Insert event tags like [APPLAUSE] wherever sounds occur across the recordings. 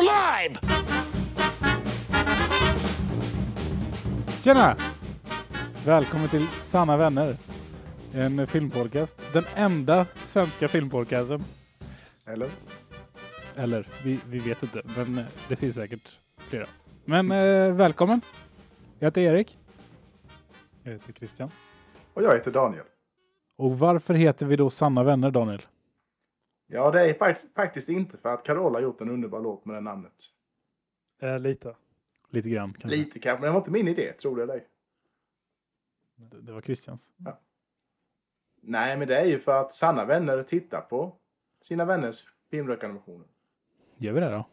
alive! Tjena! Välkommen till Sanna Vänner. En filmpodcast. Den enda svenska filmpodcasten. Eller? Eller, vi, vi vet inte. Men eh, det finns säkert flera. Men eh, välkommen! Jag heter Erik. Jag heter Christian. Och jag heter Daniel. Och varför heter vi då Sanna Vänner, Daniel? Ja, det är faktiskt, faktiskt inte för att Carola har gjort en underbar låt med det namnet. Eh, lite. Lite grann kanske. Lite kanske, men det var inte min idé, tror det eller. Det, det var Christians. Nej, men det är ju för att sanna vänner tittar på sina vänners filmrekommendationer. Gör vi det då?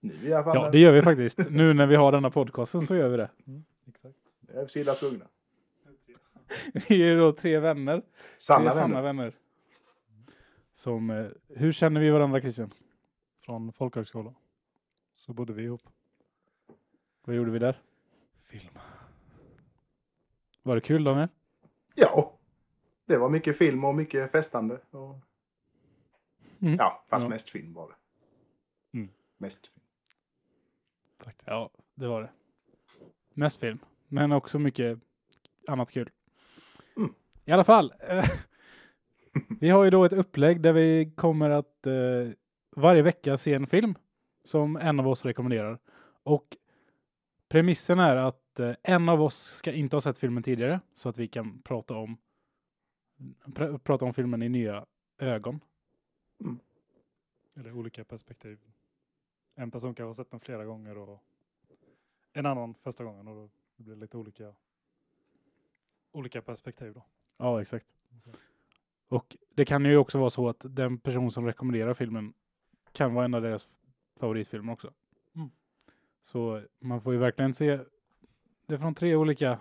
Nu i alla fall. Ja, det gör vi faktiskt. nu när vi har denna podcasten så gör vi det. Exakt. Det är vi så illa tvungna. [LAUGHS] Vi är då tre vänner. Sanna tre vänner. sanna vänner. Som, eh, hur känner vi varandra Christian? Från folkhögskolan. Så bodde vi ihop. Vad gjorde vi där? Film. Var det kul Daniel? Ja. Det var mycket film och mycket festande. Och... Mm. Ja, fast Ja. mest film var det. Mm. Mest film. Faktiskt. Ja, det var det. Mest film, men också mycket annat kul. Mm. I alla fall. [LAUGHS] vi har ju då ett upplägg där vi kommer att eh, varje vecka se en film som en av oss rekommenderar. Och premissen är att eh, en av oss ska inte ha sett filmen tidigare så att vi kan prata om pr- prata om filmen i nya ögon. Eller olika perspektiv. En person kanske har sett den flera gånger och en annan första gången. Och då blir det lite olika, olika perspektiv då. Ja, exakt. Så. Och det kan ju också vara så att den person som rekommenderar filmen kan vara en av deras favoritfilmer också. Mm. Så man får ju verkligen se det från tre olika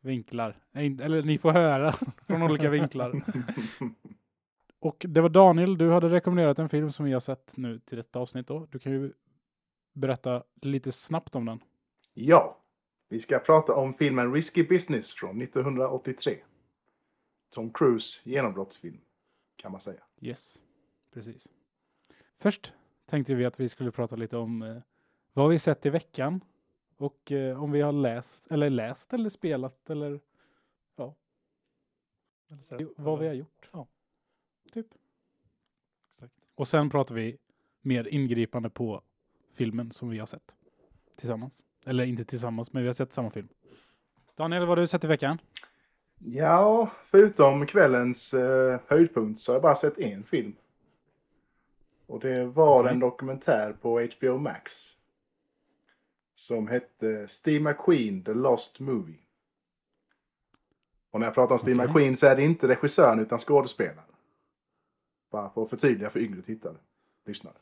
vinklar. Eller ni får höra [LAUGHS] från olika vinklar. [LAUGHS] Och det var Daniel, du hade rekommenderat en film som vi har sett nu till detta avsnitt då. Du kan ju berätta lite snabbt om den. Ja, vi ska prata om filmen Risky Business från 1983. Tom Cruise genombrottsfilm, kan man säga. Yes, precis. Först tänkte vi att vi skulle prata lite om eh, vad vi sett i veckan och eh, om vi har läst eller läst eller spelat eller Eller så- jo, vad vi har gjort. Ja. Typ. Exakt. Och sen pratar vi mer ingripande på filmen som vi har sett tillsammans. Eller inte tillsammans, men vi har sett samma film. Daniel, vad har du sett i veckan? Ja, förutom kvällens eh, höjdpunkt så har jag bara sett en film. Och det var Okej. en dokumentär på HBO Max. Som hette Steve McQueen, The Lost Movie. Och när jag pratar om Steve Okej. McQueen så är det inte regissören utan skådespelaren. Bara för att förtydliga för yngre tittare. Lyssnare.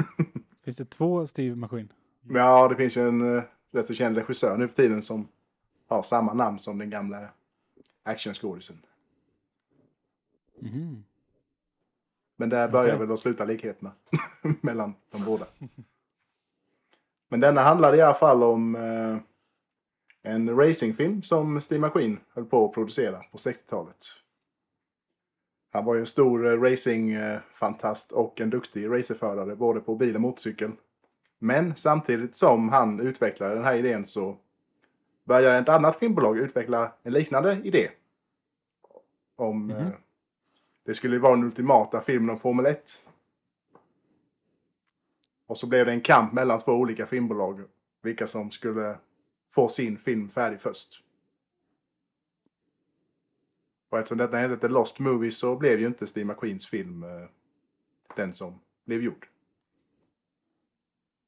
[LAUGHS] Finns det två Steve McQueen? Ja, det finns ju en uh, rätt så känd regissör nu för tiden som har samma namn som den gamla actionskådisen. Mhm. Men där börjar Okej. väl och slutar likheterna [LAUGHS] mellan de båda. Men denna handlade i alla fall om eh, en racingfilm som Steve McQueen höll på att producera på 60-talet. Han var ju en stor eh, racingfantast och en duktig racerförare både på bil och motorcykel. Men samtidigt som han utvecklade den här idén så började ett annat filmbolag utveckla en liknande idé. Om Mhm. eh, det skulle vara den ultimata filmen om Formel 1. Och så blev det en kamp mellan två olika filmbolag. Vilka som skulle få sin film färdig först. Och eftersom detta hette The Lost Movie så blev ju inte Steve McQueens film eh, den som blev gjord.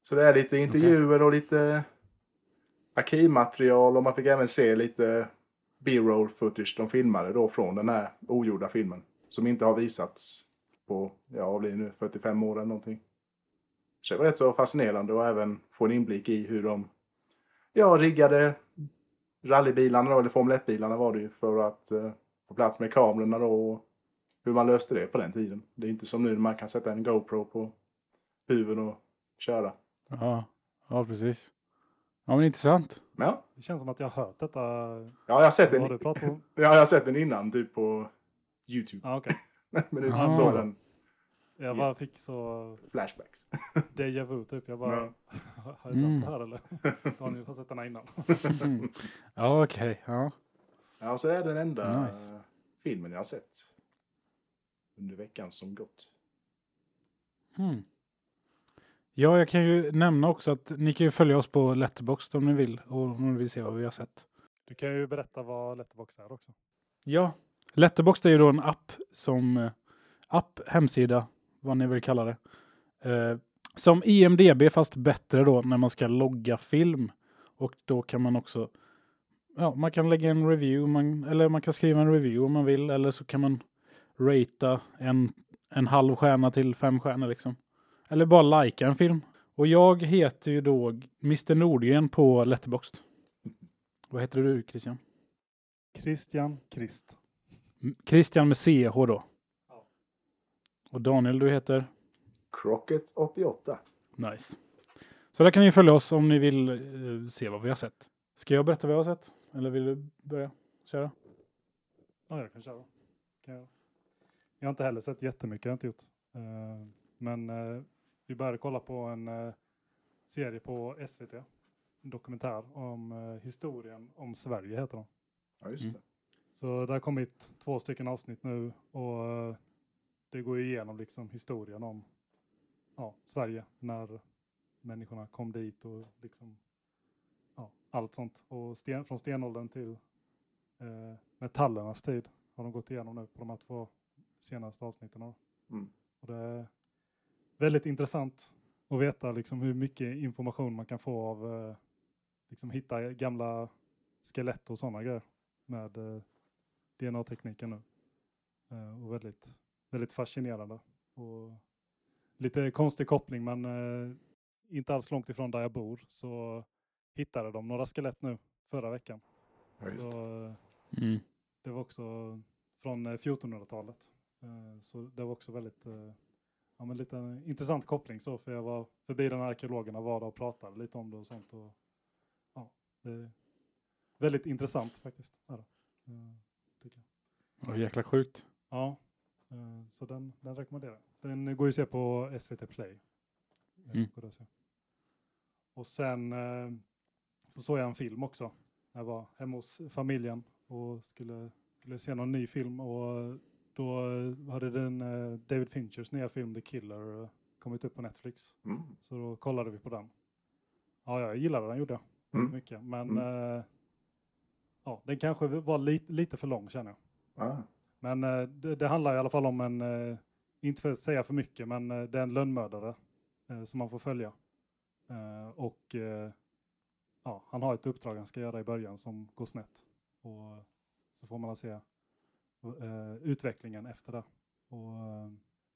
Så det är lite intervjuer och lite arkivmaterial och man fick även se lite B-roll footage de filmade då från den här ogjorda filmen. Som inte har visats på, ja vad blir det nu, 45 år eller någonting. Så det var rätt så fascinerande och även få en inblick i hur de ja, riggade rallybilarna då, eller Formel 1-bilarna var det ju för att eh, få plats med kamerorna då och hur man löste det på den tiden. Det är inte som nu när man kan sätta en GoPro på huven och köra. Ja, ja precis. Ja, men intressant. Ja, Det känns som att jag har hört detta. ja jag har sett den, du pratat om? [LAUGHS] ja, jag har sett den innan typ på YouTube. Ja, okej. [LAUGHS] Men nu Ah. såg den. Jag bara fick så Flashbacks. [LAUGHS] déjà vu typ. Jag bara, Ja. har jag Mm. det här eller? Daniel har sett den här innan. Mm. Ja, okej. Ja. Ja, så är det den enda Nice. filmen jag har sett. Under veckan som gått. Mm. Ja, jag kan ju nämna också att ni kan ju följa oss på Letterboxd om ni vill och om ni vill se vad vi har sett. Du kan ju berätta vad Letterbox är också. Ja, Letterboxd är ju då en app som eh, app, hemsida, vad ni vill kalla det. Eh, som IMDB fast bättre då när man ska logga film. Och då kan man också, ja, man kan lägga en review, man, eller man kan skriva en review om man vill, eller så kan man ratea en, en halv stjärna till fem stjärnor liksom. Eller bara likea en film. Och jag heter ju då Mr Nordgren på Letterboxd. Vad heter du Christian? Christian Krist. Christian med CH då. Ja. Och Daniel, du heter? Crockett 88. Nice. Så där kan ni följa oss om ni vill eh, se vad vi har sett. Ska jag berätta vad jag har sett? Eller vill du börja köra? Ja, jag kan köra. Kan jag. jag har inte heller sett jättemycket, jag har inte gjort. Eh, men eh, vi började kolla på en eh, serie på SVT. En dokumentär om eh, historien om Sverige heter den. Ja, just Mm. det. Så det har kommit två stycken avsnitt nu och eh, det går ju igenom liksom historien om ja, Sverige när människorna kom dit och liksom ja, allt sånt. Och sten, från stenåldern till eh, metallernas tid har de gått igenom nu på de här två senaste avsnitten. Mm. Och det är väldigt intressant att veta liksom hur mycket information man kan få av eh, liksom hitta gamla skelett och sådana grejer med eh, DNA-tekniken nu. Eh, och väldigt, väldigt fascinerande. Och lite konstig koppling men eh, inte alls långt ifrån där jag bor så hittade de några skelett nu förra veckan. Ja. Så, Mm. det var också från eh, 1400-talet. Eh, Så det var också väldigt ja, men lite en intressant koppling så för jag var förbi den här arkeologerna var där och pratade lite om det och sånt. Och, ja, det är väldigt intressant faktiskt. Är det. Eh, tycker jag. Vad jäkla sjukt. Ja, eh, så den, den rekommenderar jag. Den går ju att se på SVT Play. Mm. Och sen eh, så såg jag en film också. Jag var hemma hos familjen och skulle, skulle se någon ny film och då hade den eh, David Finchers nya film The Killer eh, kommit upp på Netflix. Mm. Så då kollade vi på den. Ja, jag gillade den gjorde jag. Mm. Mycket. Men eh, ja, den kanske var lite, lite för lång känner jag. Ah. Men eh, det, det handlar i alla fall om en, eh, inte för att säga för mycket, men eh, det är en lönnmördare som man får följa. Och ja, han har ett uppdrag han ska göra i början som går snett. Och så får man se Eh, utvecklingen efter det. Och, eh,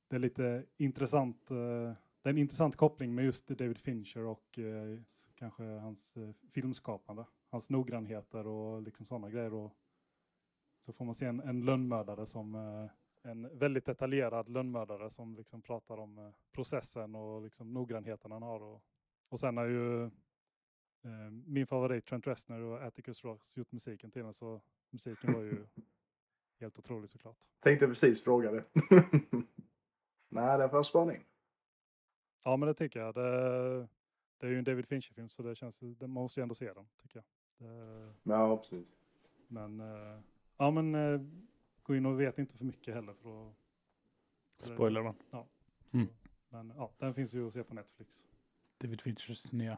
det är lite intressant, eh, det är en intressant koppling med just David Fincher och eh, kanske hans eh, filmskapande. Hans noggrannheter och liksom sådana grejer. Och, så får man se en, en lönnmördare som eh, en väldigt detaljerad lönnmördare som liksom pratar om processen och liksom noggrannheten han har. Och, och sen har ju min favorit Trent Reznor och Atticus Ross gjort musiken till den så musiken var ju [LAUGHS] helt otrolig såklart. Tänkte precis fråga det. [LAUGHS] Nej, det jag spana in. Ja men det tycker jag. Det, det är ju en David Fincher-film så det känns, det, man måste ju ändå se den tycker jag. Det, Ja, precis. men eh, ja men eh, gå in och vet inte för mycket heller för att Spoiler man. Så, Mm. Men ja, den finns ju att se på Netflix. David Finchers nya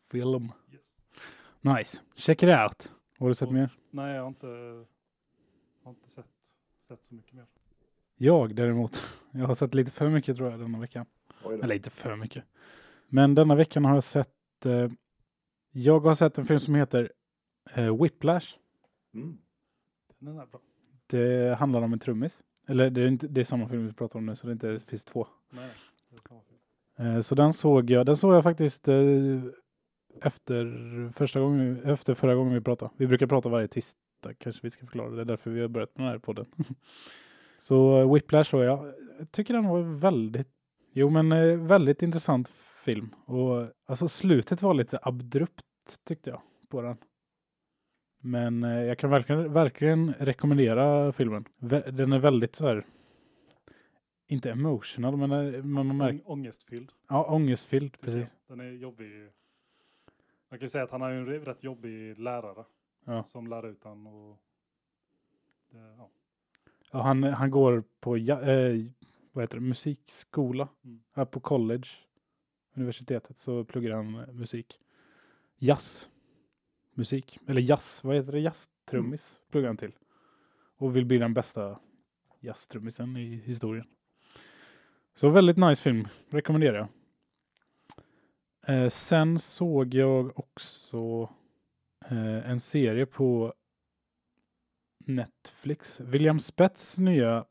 film. Yes. Nice. Check it out. Har du sett Och- mer? Nej, jag har inte, har inte sett, sett så mycket mer. Jag däremot. [LAUGHS] Jag har sett lite för mycket tror jag denna veckan. Eller inte för mycket. Men denna veckan har jag sett... Eh, jag har sett en film som heter eh, Whiplash. Mm. Den är bra. Det handlar om en trummis. Eller det är, inte, det är samma film vi pratar om nu så det, inte, det finns två. Nej, det är samma film. Eh, så den såg jag. Den såg jag faktiskt eh, efter, första gången, efter förra gången vi pratade. Vi brukar prata varje tisdag kanske vi ska förklara. Det är därför vi har börjat med den här podden. [LAUGHS] så eh, Whiplash såg jag. Jag tycker den var väldigt, jo men eh, väldigt intressant film. Och alltså slutet var lite abrupt tyckte jag på den. Men eh, jag kan verkligen, verkligen rekommendera filmen. Den är väldigt så här inte emotional, men man, man märker, Ång- Ångestfylld. ja, ångestfylld, precis. jag. Den är jobbig. Man kan ju säga att han är en rätt jobbig lärare Ja. som lär ut han och det, ja. Ja, han, han går på ja, eh, vad heter det, musikskola, Mm. här på college, universitetet, så pluggar han musik. Jazz, musik, eller jazz, vad heter det, jazztrummis pluggar han till. Och vill bli den bästa jazztrummisen i historien. Så väldigt nice film, rekommenderar jag. Eh, sen såg jag också eh, en serie på Netflix. William Spets nya,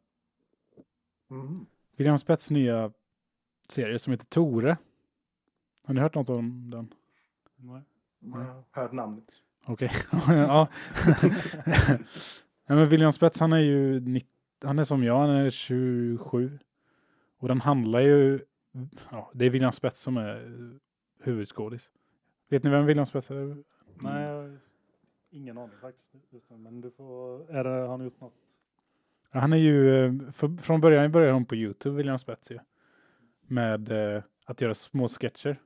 Mm. William Spets nya serie som heter Tore. Har ni hört något om den? Nej. Jag har hört namnet. Okej. [LAUGHS] ja. [LAUGHS] ja, men William Spets han är ju 90, han är som jag, han är 27. Och den handlar ju, ja, det är William Spets som är huvudskådis. Vet ni vem William Spets är? Nej, jag har ingen aning faktiskt. nu, Men du får, är det, har han gjort något? Ja, Han är ju, eh, för, från början började han på Youtube, William Spets ju. Med eh, att göra små sketcher.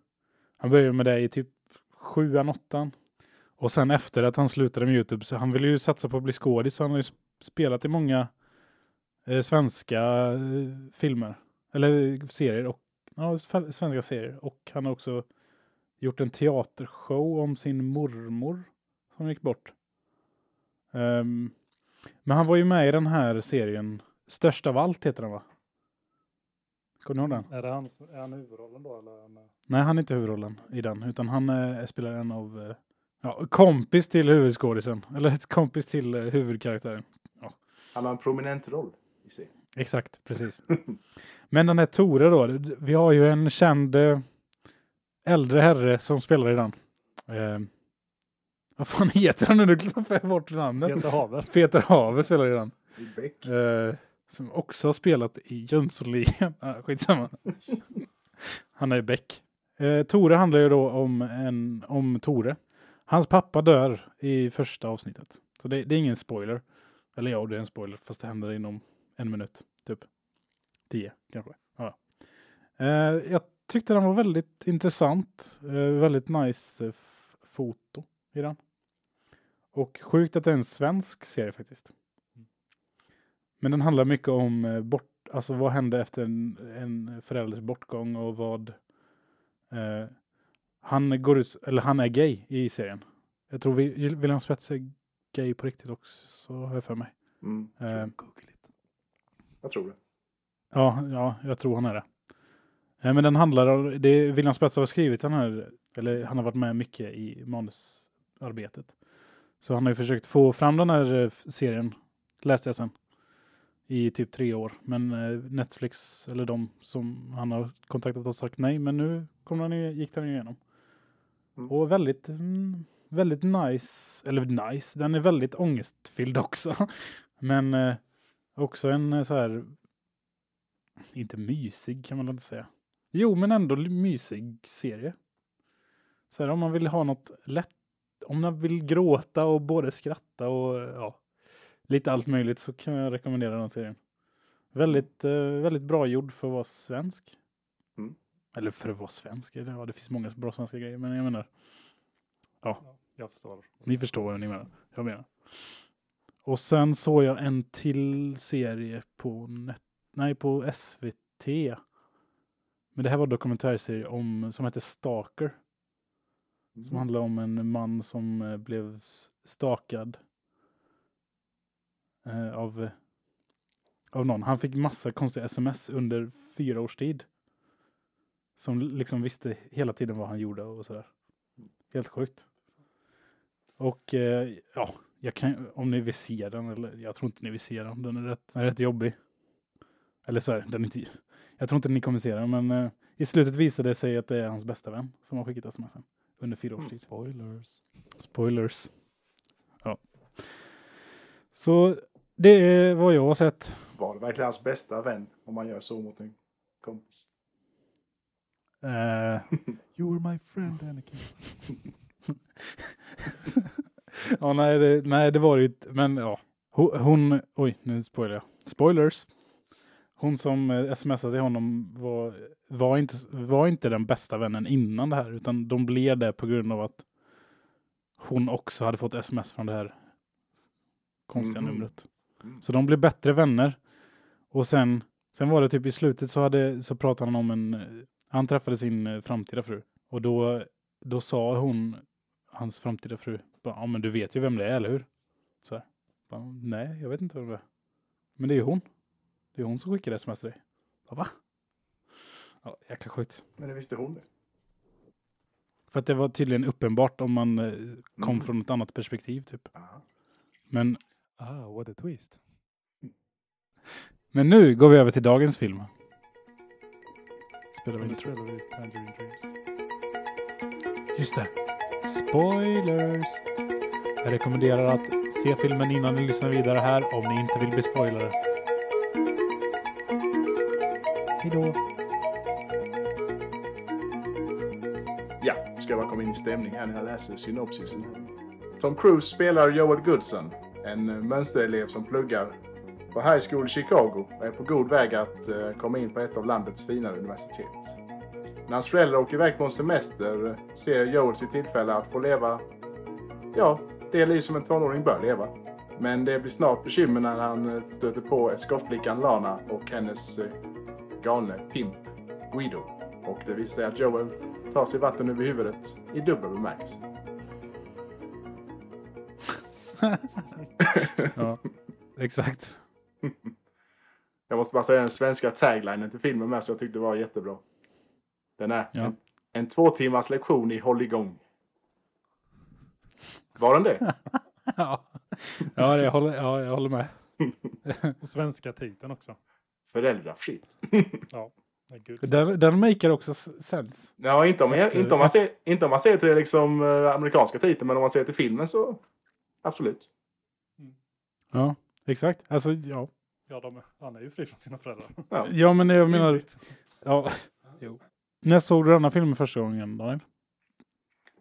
Han började med det i typ sjuan, åttan. Och sen efter att han slutade med Youtube, så han ville ju satsa på att bli skådis, så han har ju sp- spelat i många eh, svenska eh, filmer. Eller eh, serier, och, ja, sv- svenska serier. Och han har också gjort en teatershow om sin mormor som gick bort. Ehm, men han var ju med i den här serien, Störst av allt heter den va? Kommer ni ihåg den? Är, det han, är han huvudrollen då? Eller Nej, han är inte huvudrollen i den, utan han eh, spelar en av, eh, ja, kompis till huvudskådisen, eller ett kompis till eh, huvudkaraktären. Han har en prominent roll i serien. Exakt, precis. [LAUGHS] Men den här Tore då, vi har ju en känd eh, äldre herre som spelar i den. Eh, vad fan heter han nu? Nu glömde jag bort namnet. Peter Haver? Peter Haver spelar i den. Eh, som också har spelat i Jönssonligan. [LAUGHS] ah, skitsamma. Han är Beck. Eh, Tore handlar ju då om, en, om Tore. Hans pappa dör i första avsnittet. Så det, det är ingen spoiler. Eller ja, det är en spoiler. Fast det händer inom en minut. Typ. Tio kanske. Ja. Eh, jag tyckte den var väldigt intressant. Eh, väldigt nice eh, foto i den. Och sjukt att det är en svensk serie faktiskt. Men den handlar mycket om eh, bort, alltså vad hände efter en, en förälders bortgång och vad eh, han går ut, eller han är gay i serien. Jag tror William Spets är gay på riktigt också, har jag för mig. Mm. Eh, Googligt. Jag tror det. ja, ja, jag tror han är det. Eh, men den handlar om, det är William Spets har skrivit den här, eller han har varit med mycket i manusarbetet. Så han har ju försökt få fram den här eh, serien, läste jag sen, i typ tre år. Men eh, Netflix, eller de som han har kontaktat har sagt nej. Men nu kom den, gick den igenom. Mm. Och väldigt, mm, väldigt nice, eller nice, den är väldigt ångestfylld också. [LAUGHS] Men eh, också en så här, inte mysig kan man inte säga. Jo, men ändå mysig serie. Så här, om man vill ha något lätt, om man vill gråta och både skratta och ja, lite allt möjligt så kan jag rekommendera den serien. Väldigt, eh, väldigt bra gjord för att vara svensk. Mm. Eller för att vara svensk, eller ja, det finns många bra svenska grejer, men jag menar, Ja, jag förstår. ni förstår vad ni menar. Jag menar. Och sen såg jag en till serie på, net, nej, på SVT. Men det här var en dokumentärserie om, som heter Stalker. Som handlar om en man som eh, blev stakad eh, av, av någon. Han fick massa konstiga sms under fyra års tid. Som liksom visste hela tiden vad han gjorde och sådär. Helt sjukt. Och eh, ja, jag kan, om ni vill se den, eller jag tror inte ni vill se den. Den är rätt, den är rätt jobbig. Eller så här, den är inte, jag tror inte ni kommer se den, men eh, i slutet visade det sig att det är hans bästa vän som har skickat smsen under fyra års tid. Spoilers. Spoilers. Ja. Så det är vad jag har sett. Var det verkligen hans bästa vän om man gör så mot en kompis? Eh, [LAUGHS] You were my friend Anakin. [LAUGHS] ja, nej, det, nej, det var det ju. Men ja, hon, hon, oj, nu spoilar jag. Spoilers. Hon som eh, smsade till honom var, var, inte, var inte den bästa vännen innan det här, utan de blev det på grund av att hon också hade fått sms från det här konstiga Mhm. numret. Mm. Så de blev bättre vänner. Och sen, sen var det typ i slutet så, hade, så pratade han om en, han träffade sin eh, framtida fru. Och då, då sa hon, hans framtida fru, ja men du vet ju vem det är, eller hur? Så här. Bara, Nej, jag vet inte vem det är. Men det är ju hon. Det är hon som skickade sms till dig. Bara, Va? Ja, jäkla skit. Men det visste hon det. För att det var tydligen uppenbart om man eh, kom Mm. från ett annat perspektiv typ. Ja. Men, Ah, what a twist. men nu går vi över till dagens film. Spelar vi Nu intro. spelar vi Tangerine Dreams. Just det. Spoilers! Jag rekommenderar att se filmen innan ni lyssnar vidare här om ni inte vill bli spoilade. Hejdå! Ja, ska jag bara komma in i stämning här när jag läser synopsisen. Tom Cruise spelar Joel Goodson, en eh, mönsterelev som pluggar på High School i Chicago och är på god väg att eh, komma in på ett av landets finare universitet. När hans föräldrar åker iväg på en semester eh, ser Joel sitt tillfälle att få leva, ja, det liv som en tonåring bör leva. Men det blir snart bekymmer när han stöter på skottflickan Lana och hennes galne pimp Guido. Och det visar sig att Joel tar sig vatten över huvudet i dubbel bemärkelse. [LAUGHS] Ja, exakt. Jag måste bara säga den svenska taglinen till filmen med så jag tyckte det var jättebra. Den är Ja. en, en två timmars lektion i hålligång. Var den det? [LAUGHS] Ja, ja, jag, håller, ja jag håller med. Och svenska titeln också. Föräldrafritt. [LAUGHS] Ja. Den, den maker också s- sense. Ja, inte om, Efter- inte om, man, ser, inte om man ser till det liksom eh, amerikanska titeln, men om man ser till filmen så absolut. Ja, exakt. Alltså, ja. Ja, de, han är ju fri från sina föräldrar. Ja. Ja, men jag menar... Ja, jo. När såg du denna filmen första gången, Daniel?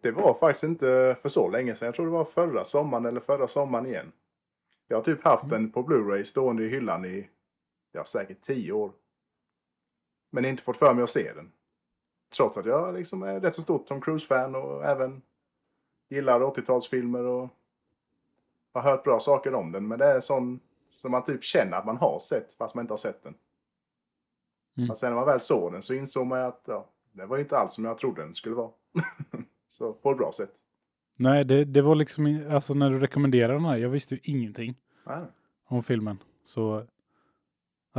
Det var faktiskt inte för så länge sedan. Jag tror det var förra sommaren eller förra sommaren igen. Jag har typ haft den på Blu-ray stående i hyllan i ja, säkert tio år. Men inte fått för mig att se den. Trots att jag liksom är rätt så stort Tom Cruise-fan och även gillar 80-talsfilmer och har hört bra saker om den. Men det är sån som man typ känner att man har sett fast man inte har sett den. Mm. Fast sen när man väl såg den så insåg man att ja, det var inte alls som jag trodde den skulle vara. [LAUGHS] så på ett bra sätt. Nej, det, det var liksom... Alltså när du rekommenderade den här, jag visste ju ingenting Nej. om filmen. Så...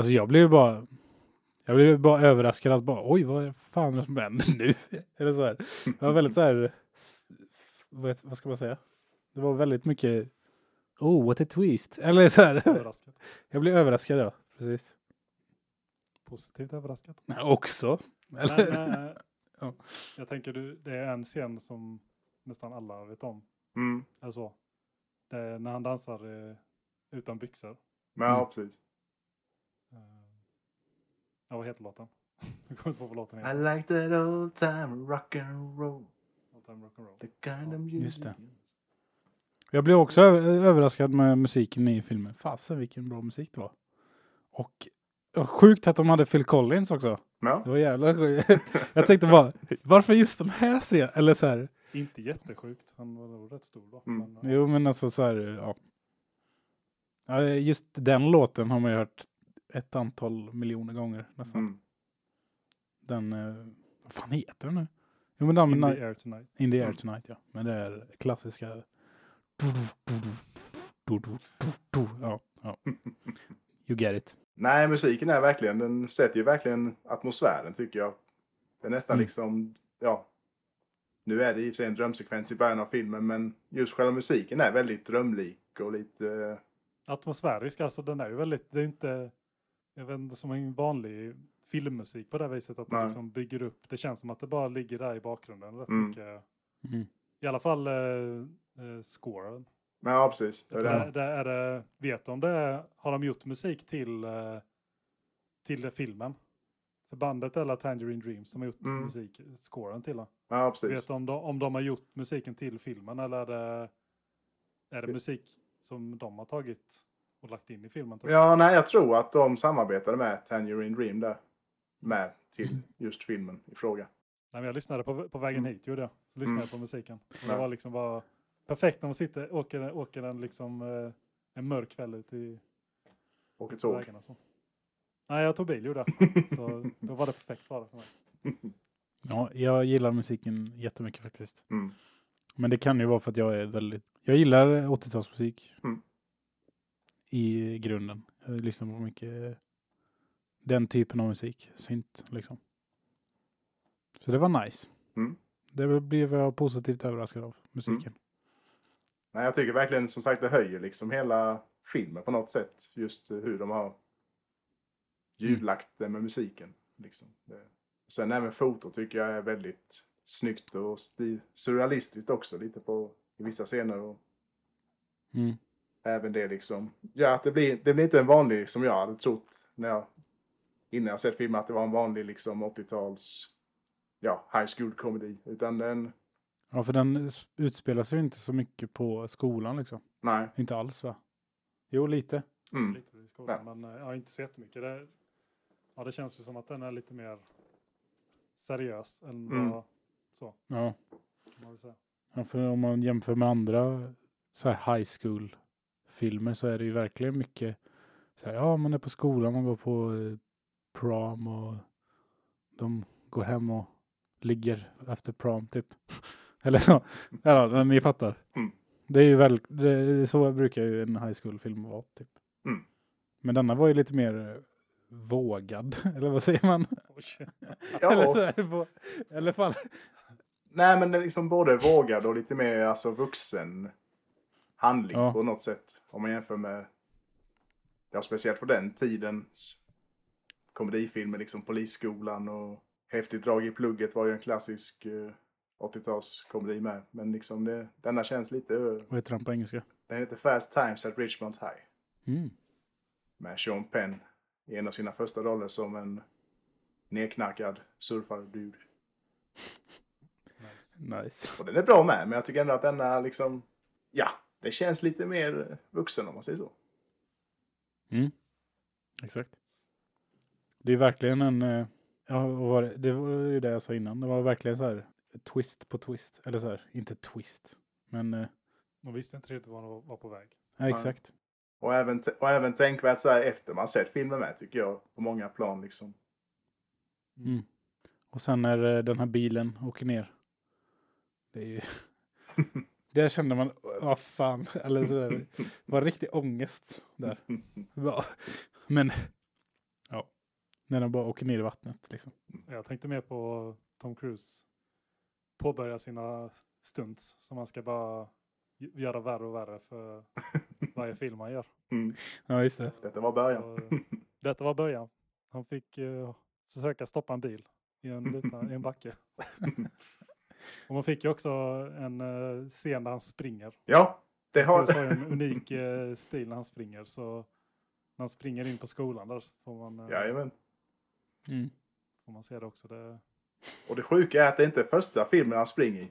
Alltså jag blev bara... Jag blev bara överraskad att bara oj vad fan är det som händer nu? [LAUGHS] Eller så här. Det var väldigt så här... Vad, vad ska man säga? Det var väldigt mycket... Oh, what a twist. Eller så här. Överraskad. [LAUGHS] Jag blev överraskad ja. Precis. Positivt överraskad. Också. Eller? Men, eh, [LAUGHS] Ja. Jag tänker du, det är en scen som nästan alla vet om. Mm. Alltså, det är när han dansar eh, utan byxor. Ja, Mm. precis. Ja, vad heter låten? [LAUGHS] Jag kommer inte på vad låten I heter. like that old time rock and roll. Old Time Rock'n'Roll. The kind of Just music. det. Jag blev också överraskad med musiken i filmen. Fasen vilken bra musik det var. Och sjukt att de hade Phil Collins också. Ja. Det var jävla sjukt. [LAUGHS] Jag tänkte bara, varför just den här scenen? Eller så här, Inte jättesjukt. Han var nog rätt stor då. Mm. Men, jo men alltså så här, ja. ja. Just den låten har man ju hört ett antal miljoner gånger nästan. Mm. Den, eh, vad fan heter den nu? Jo men den, In the air tonight. In the Air Mm. Tonight ja. Men det är klassiska. Ja, ja. You get it. Nej, musiken är verkligen, den sätter ju verkligen atmosfären tycker jag. Det är nästan Mm. liksom, ja. Nu är det i och för sig en drömsekvens i början av filmen, men just själva musiken är väldigt drömlik och lite, eh, Atmosfärisk, alltså den är ju väldigt, det är inte, jag vet inte som en vanlig filmmusik på det viset att det Nej. liksom bygger upp, det känns som att det bara ligger där i bakgrunden rätt Mm. mycket. Mm. I alla fall eh, eh, scoren. men ja precis. Det är det. det, det är det, vet du om det har de gjort musik till, eh, till filmen? För bandet eller Tangerine Dreams som har gjort Mm. musik, scoren till den. Ja, precis. Vet du om de, om de har gjort musiken till filmen eller är det, är det musik som de har tagit och lagt in i filmen. Ja, nej, jag tror att de samarbetade med Tangerine Dream där. Med till just filmen i fråga. Nej, men jag lyssnade på, på vägen Mm. hit, gjorde jag. Så lyssnade Mm. jag på musiken. Och det var liksom bara perfekt när man sitter, åker, åker en, liksom, eh, en mörk kväll ut i på tåg. Nej, jag tog bil, gjorde jag. [LAUGHS] Så då var det perfekt var det för mig. Ja, jag gillar musiken jättemycket faktiskt. Mm. Men det kan ju vara för att jag är väldigt... Jag gillar 80-talsmusik. Mm. I grunden. Jag lyssnar på mycket den typen av musik. Synt liksom. Så det var nice. Mm. Det blev jag positivt överraskad av. Musiken. Nej, jag tycker verkligen som sagt det höjer liksom hela filmen på något sätt. Just hur de har ljudlagt det med musiken. Liksom. Det. Sen även foto tycker jag är väldigt snyggt och sti- surrealistiskt också lite på i vissa scener. Och Mm. Även det liksom. Ja, att det blir, det blir inte en vanlig som jag hade trott när jag innan jag sett filmen att det var en vanlig liksom 80-tals ja, high school komedi. Utan den, Ja, för den utspelar sig ju inte så mycket på skolan liksom. nej. Inte alls va? Jo, lite. Mm. Lite i skolan, men eh, ja, inte så jättemycket. Det, ja, det känns ju som att den är lite mer seriös än Mm. vad så Ja. kan man väl säga. Ja, för om man jämför med andra så här high school filmer så är det ju verkligen mycket så här, ja man är på skolan, man går på eh, prom och de går hem och ligger efter prom typ. [LAUGHS] Eller så. Ja, men ni fattar. Mm. Det är ju väl, det, så brukar ju en high school film vara typ. Mm. Men denna var ju lite mer eh, vågad, [LAUGHS] eller vad säger man? [LAUGHS] Eller så här, vå- i alla fall. nej men det är liksom både vågad och lite mer alltså vuxen handling Ja. på något sätt. Om man jämför med, ja speciellt på den tidens komedifilmer, liksom Polisskolan och Häftigt drag i plugget var ju en klassisk eh, 80-talskomedi med. Men liksom det, denna känns lite, eh, Vad heter den på engelska? den heter Fast Times at Richmond High. Mm. Med Sean Penn i en av sina första roller som en nedknackad surfardude. [LAUGHS] Nice. Nice. Och den är bra med, men jag tycker ändå att denna liksom, ja, det känns lite mer vuxen om man säger så. Mm. Exakt. Det är verkligen en, eh, ja, var det? det var ju det jag sa innan, det var verkligen så här twist på twist. Eller så här, inte twist, men eh, Man visste inte riktigt vad de var på väg. ja, exakt. Och även, och även tänkvärt så här efter man sett filmen med, tycker jag, på många plan liksom. Mm. Och sen när eh, den här bilen åker ner. Det är ju... [LAUGHS] Där kände man, vad fan, [LAUGHS] eller så var riktig ångest där. [LAUGHS] Men, ja, när den bara åker ner i vattnet liksom. Jag tänkte mer på Tom Cruise påbörja sina stunts som han ska bara göra värre och värre för [LAUGHS] varje film han gör. Mm. Ja, just det. Detta var början. Så, eh, detta var början. Han fick eh, försöka stoppa en bil i en, liten, i en backe. Och man fick ju också en eh, scen där han springer. Ja, det har... Ju en unik eh, stil när han springer. Så när han springer in på skolan där så får man, eh, Jajamän. Mm. får man se det också. Det, Och det sjuka är att det inte är första filmen han springer i.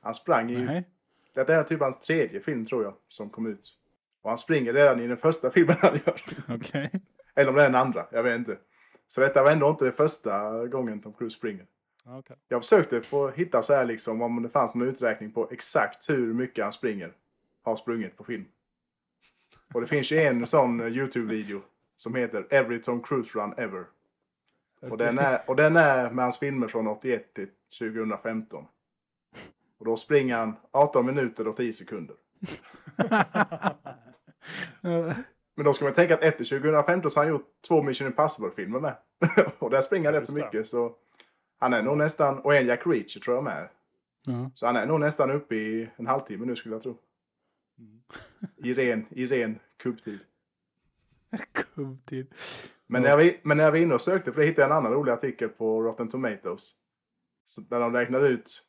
Han sprang i... Nej. Detta är typ hans tredje film tror jag, som kom ut. Och han springer redan i den första filmen han gör. Okej. Eller om det är den andra, jag vet inte. Så detta var ändå inte det första gången Tom Cruise springer. Okej. Jag försökte få hitta så här liksom om det fanns någon uträkning på exakt hur mycket han springer. Har sprungit på film. Och det finns ju en sån eh, YouTube-video som heter Every Tom Cruise Run Ever. Och, den är, och den är med hans filmer från 81 till 2015. Och då springer han 18 minuter och 10 sekunder. [LAUGHS] Men då ska man tänka att efter 2015 så har han gjort två Mission Impossible-filmer med. [LAUGHS] och där springer han rätt så mycket. Så han är nog nästan, och en Jack Reacher tror jag med. Ja. Så han är nog nästan uppe i en halvtimme nu skulle jag tro. Mm. I ren, i ren kubbtid. [LAUGHS] Kubbtid. Men, när var- men när var inne och sökte, för det hittade jag en annan rolig artikel på Rotten Tomatoes. Så där de räknade ut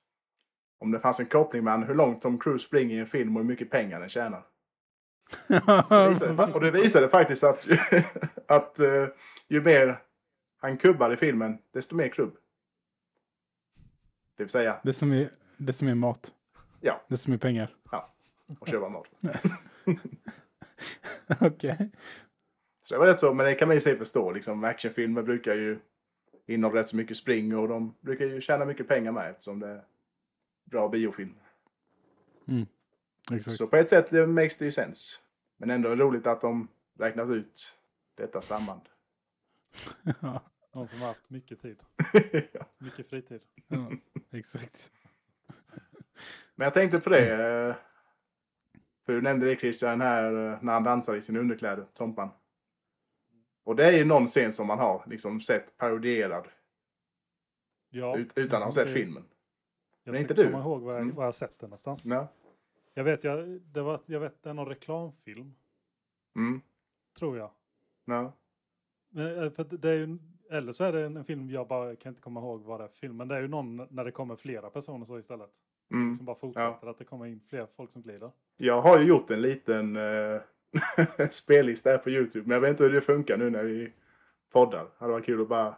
om det fanns en koppling mellan hur långt Tom Cruise springer i en film och hur mycket pengar den tjänar. Det visade, [LAUGHS] och det visade faktiskt att, [LAUGHS] att eh, ju mer han kubbar i filmen, desto mer klubb. Det vill säga, Desto mer, desto mer mat. Ja. Desto mer pengar. och köpa mat. [LAUGHS] Okej. Så det var rätt så, men det kan man ju sig förstå. Liksom, actionfilmer brukar ju innehålla rätt så mycket spring och de brukar ju tjäna mycket pengar med eftersom det är bra biofilm. Exakt. Så på ett sätt det makes det ju sense. Men ändå roligt att de räknat ut detta samband. [LAUGHS] ja, Någon som har haft mycket tid. [LAUGHS] ja. Mycket fritid. ja, exakt. Men jag tänkte på det. eh, För du nämnde det Christian här eh, när han dansar i sina underkläder, Tompan. Och det är ju någon scen som man har liksom sett parodierad Ja, ut, utan att ha sett det- filmen. jag men inte du. komma ihåg var jag, Mm. var jag sett den någonstans. Ja. Jag vet, jag, det var, jag vet, det är någon reklamfilm, Mm. tror jag. Ja. Men, eh, för det är ju, eller så är det en, en film jag bara kan inte komma ihåg vad det är för film. Men det är ju någon när det kommer flera personer så istället. Mm. Som bara fortsätter, att det kommer in fler folk som glider. Jag har ju gjort en liten eh, [LAUGHS] spellista här på YouTube. Men jag vet inte hur det funkar nu när vi poddar. Det hade varit kul att bara...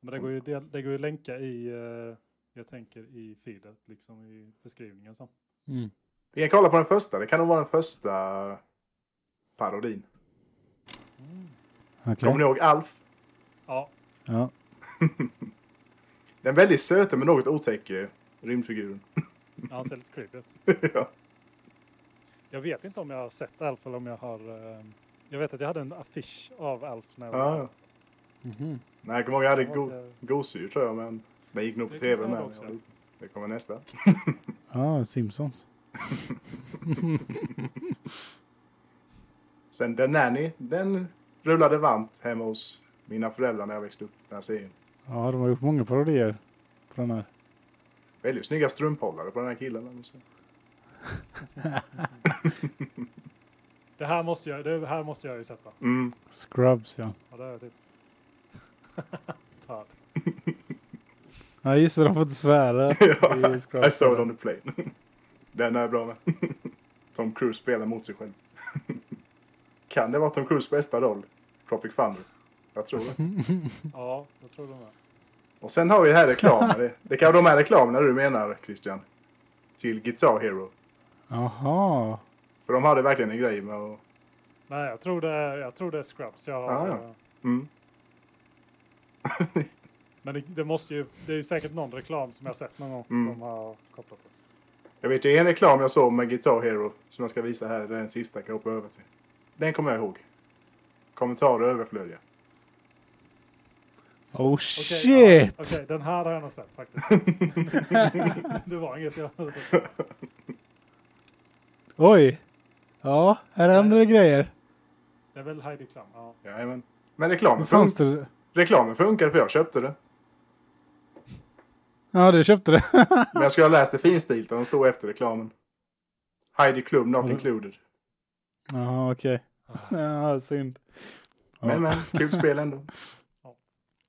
Men det går ju, det, det går ju att länka i, eh, jag tänker i feedet, liksom i beskrivningen sen. Mm. Vi kan kolla på den första. Det kan nog vara den första parodin. Okej. Kommer ni ihåg Alf? Ja, Ja. [LAUGHS] Den väldigt söta men något otäcka rymdfiguren. han ser lite creepy ut. [LAUGHS] ja. Jag vet inte om jag har sett Alf eller om jag har... eh, Jag vet att jag hade en affisch av Alf när jag var ja. Mhm. Nej, jag kommer ihåg jag hade Jag har go gosedjur tror jag. Men den gick nog på Det tv med. hade också. Det kommer nästa. Ja, [LAUGHS] Simpsons. Sen The Nanny. Den rullade varmt hemma hos mina föräldrar när jag växte upp. Den här serien. Ja, de har gjort många parodier på den här. Väldigt snygga strumphållare på den här killen. jag. [LAUGHS] Det här måste jag, det här måste jag ju sätta. Mm. Scrubs, ja. Ja, det har jag [LAUGHS] tittat. Tad. [LAUGHS] Ja, just det. De får inte svära ja. I saw it on the plane. Den är bra med. Tom Cruise spelar mot sig själv. Kan det vara Tom Cruise bästa roll? Tropic Thunder. Jag tror det. [LAUGHS] Ja, jag tror det med. Och sen har vi här reklamen. Det, det kan vara de här reklamerna du menar Christian. Till Guitar Hero. Jaha. För de hade verkligen en grej med att... Nej, jag tror det är, jag tror det är Scrubs. Jag har, Ah, ja. Mm. [LAUGHS] Men det, det måste ju, det är ju säkert någon reklam som jag sett någon gång Mm. som har kopplat oss. Jag vet ju en reklam jag såg med Guitar Hero som jag ska visa här. Det är den sista jag kan hoppa över till. Den kommer jag ihåg. Kommentarer överflödiga. Oh Okej, shit! ja, Okej, den här har jag nog sett faktiskt. [LAUGHS] det var inget jag hade sett. Oj! Ja, här händer det grejer. Det är väl Heidi Klum? Ja. Jajamän. Men reklamen, Hur fanns fun- det? reklamen funkade för jag köpte det. Ja, du köpte det. [LAUGHS] Men jag skulle ha läst det finstilt där de stod efter reklamen. Heidi Klum not du- included. Jaha, okej. Ja, synd. Ja. Men men, kul spel ändå.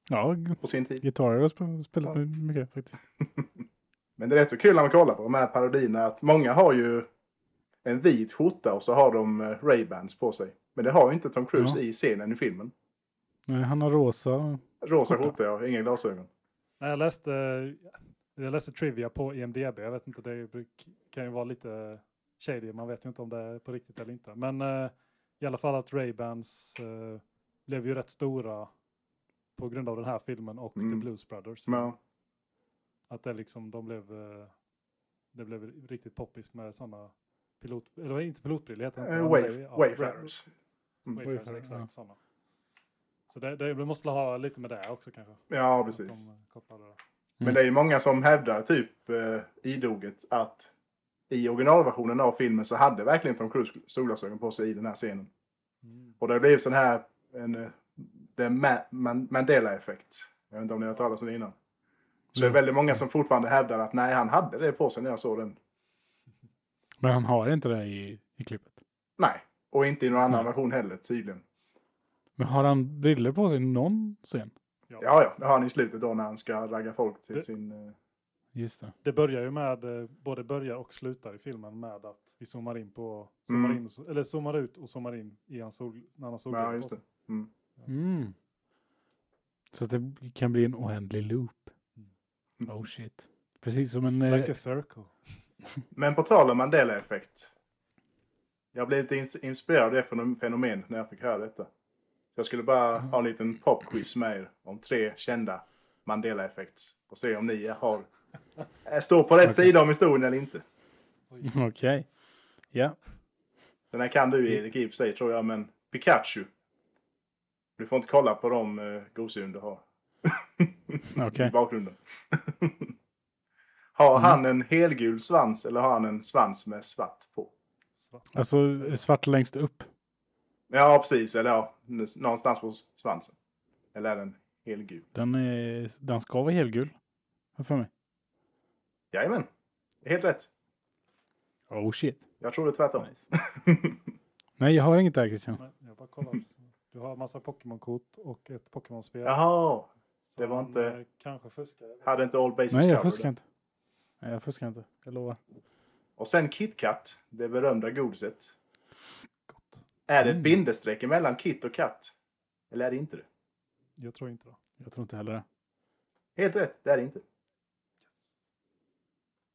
Ja, På sin tid. gitarrer har sp- spelat Ja. mycket faktiskt. [LAUGHS] Men det är rätt så kul när man kollar på de här parodierna att många har ju en vit skjorta och så har de eh, Ray-Bans på sig. Men det har ju inte Tom Cruise Ja. i scenen i filmen. Nej, han har rosa. Rosa Skjorta. ja, inga glasögon. Nej, jag läste, jag läste Trivia på IMDB. Jag vet inte, det kan ju vara lite shady. Man vet ju inte om det är på riktigt eller inte. Men eh, i alla fall att Ray-Bans eh, blev ju rätt stora på grund av den här filmen och Mm. The Blues Brothers. Ja. Att det liksom, de blev, eh, det blev riktigt poppis med sådana pilot, eller inte pilotbrillor heter inte. Det är- ja, Wayfarers. Mm. Wayfarers, Wayfarer, exakt ja. sådana. Så det, det, det måste ha lite med det också kanske. Ja, precis. de, kopplade det. Men det är ju många som hävdar typ eh, idoget att i originalversionen av filmen så hade verkligen Tom Cruise solglasögon på sig i den här scenen. Mm. Och det blivit sån här en, eh, Ma- Man- Mandela-effekt. Jag vet inte om ni har hört talas om det innan. Så det är Ja. väldigt många som fortfarande hävdar att nej, han hade det på sig när jag såg den. Men han har inte det i, i klippet. Nej, och inte i någon annan Nej. version heller tydligen. Men har han briller på sig någon scen? Ja, ja, det har han i slutet då när han ska ragga folk till Det- sin... eh, Just det. Det börjar ju med, eh, både börjar och slutar i filmen med att vi zoomar in på, zoomar Mm. in, och eller zoomar ut och zoomar in i hans sol, när han har Ja, just på det. sig. Mm. Mm. Så att det kan bli en oändlig loop. Mm. Oh shit. Precis som en... It's eh, like a circle. [LAUGHS] Men på tal om Mandela-effekt. Jag blev lite ins- inspirerad av det fenom- fenomenet när jag fick höra detta. Jag skulle bara ha en liten popquiz med er om tre kända Mandela-effekts. Och se om ni har, står på rätt Okej. sida om historien eller inte. Okej. Ja. Den här kan du Erik i och för sig tror jag, men Pikachu. Du får inte kolla på de uh, gosedjur du har [LAUGHS] Okej. i bakgrunden. [LAUGHS] har Mm. han en helgul svans eller har han en svans med svart på? Svart. Alltså svart längst upp. Ja, precis. Eller ja, någonstans på svansen. Eller är den helgul? Den, är, den ska vara helgul. Har för mig. Jajamän. Helt rätt. Oh shit. Jag tror det är tvärtom. [LAUGHS] Nej, jag har inget där Christian. Nej, jag bara kollar. Du har massa Pokémon-kort och ett Pokémon-spel. Jaha. det var inte- eh, Kanske fuskar. jag vet Hade inte All Basics Nej, jag fuskar inte. Nej, jag fuskar inte. Jag lovar. Och sen KitKat, det berömda godiset. Gott. Är det ett Mm. bindestreck mellan Kit och katt? Eller är det inte det? Jag tror inte det. Jag tror inte heller det. Helt rätt, det är det inte.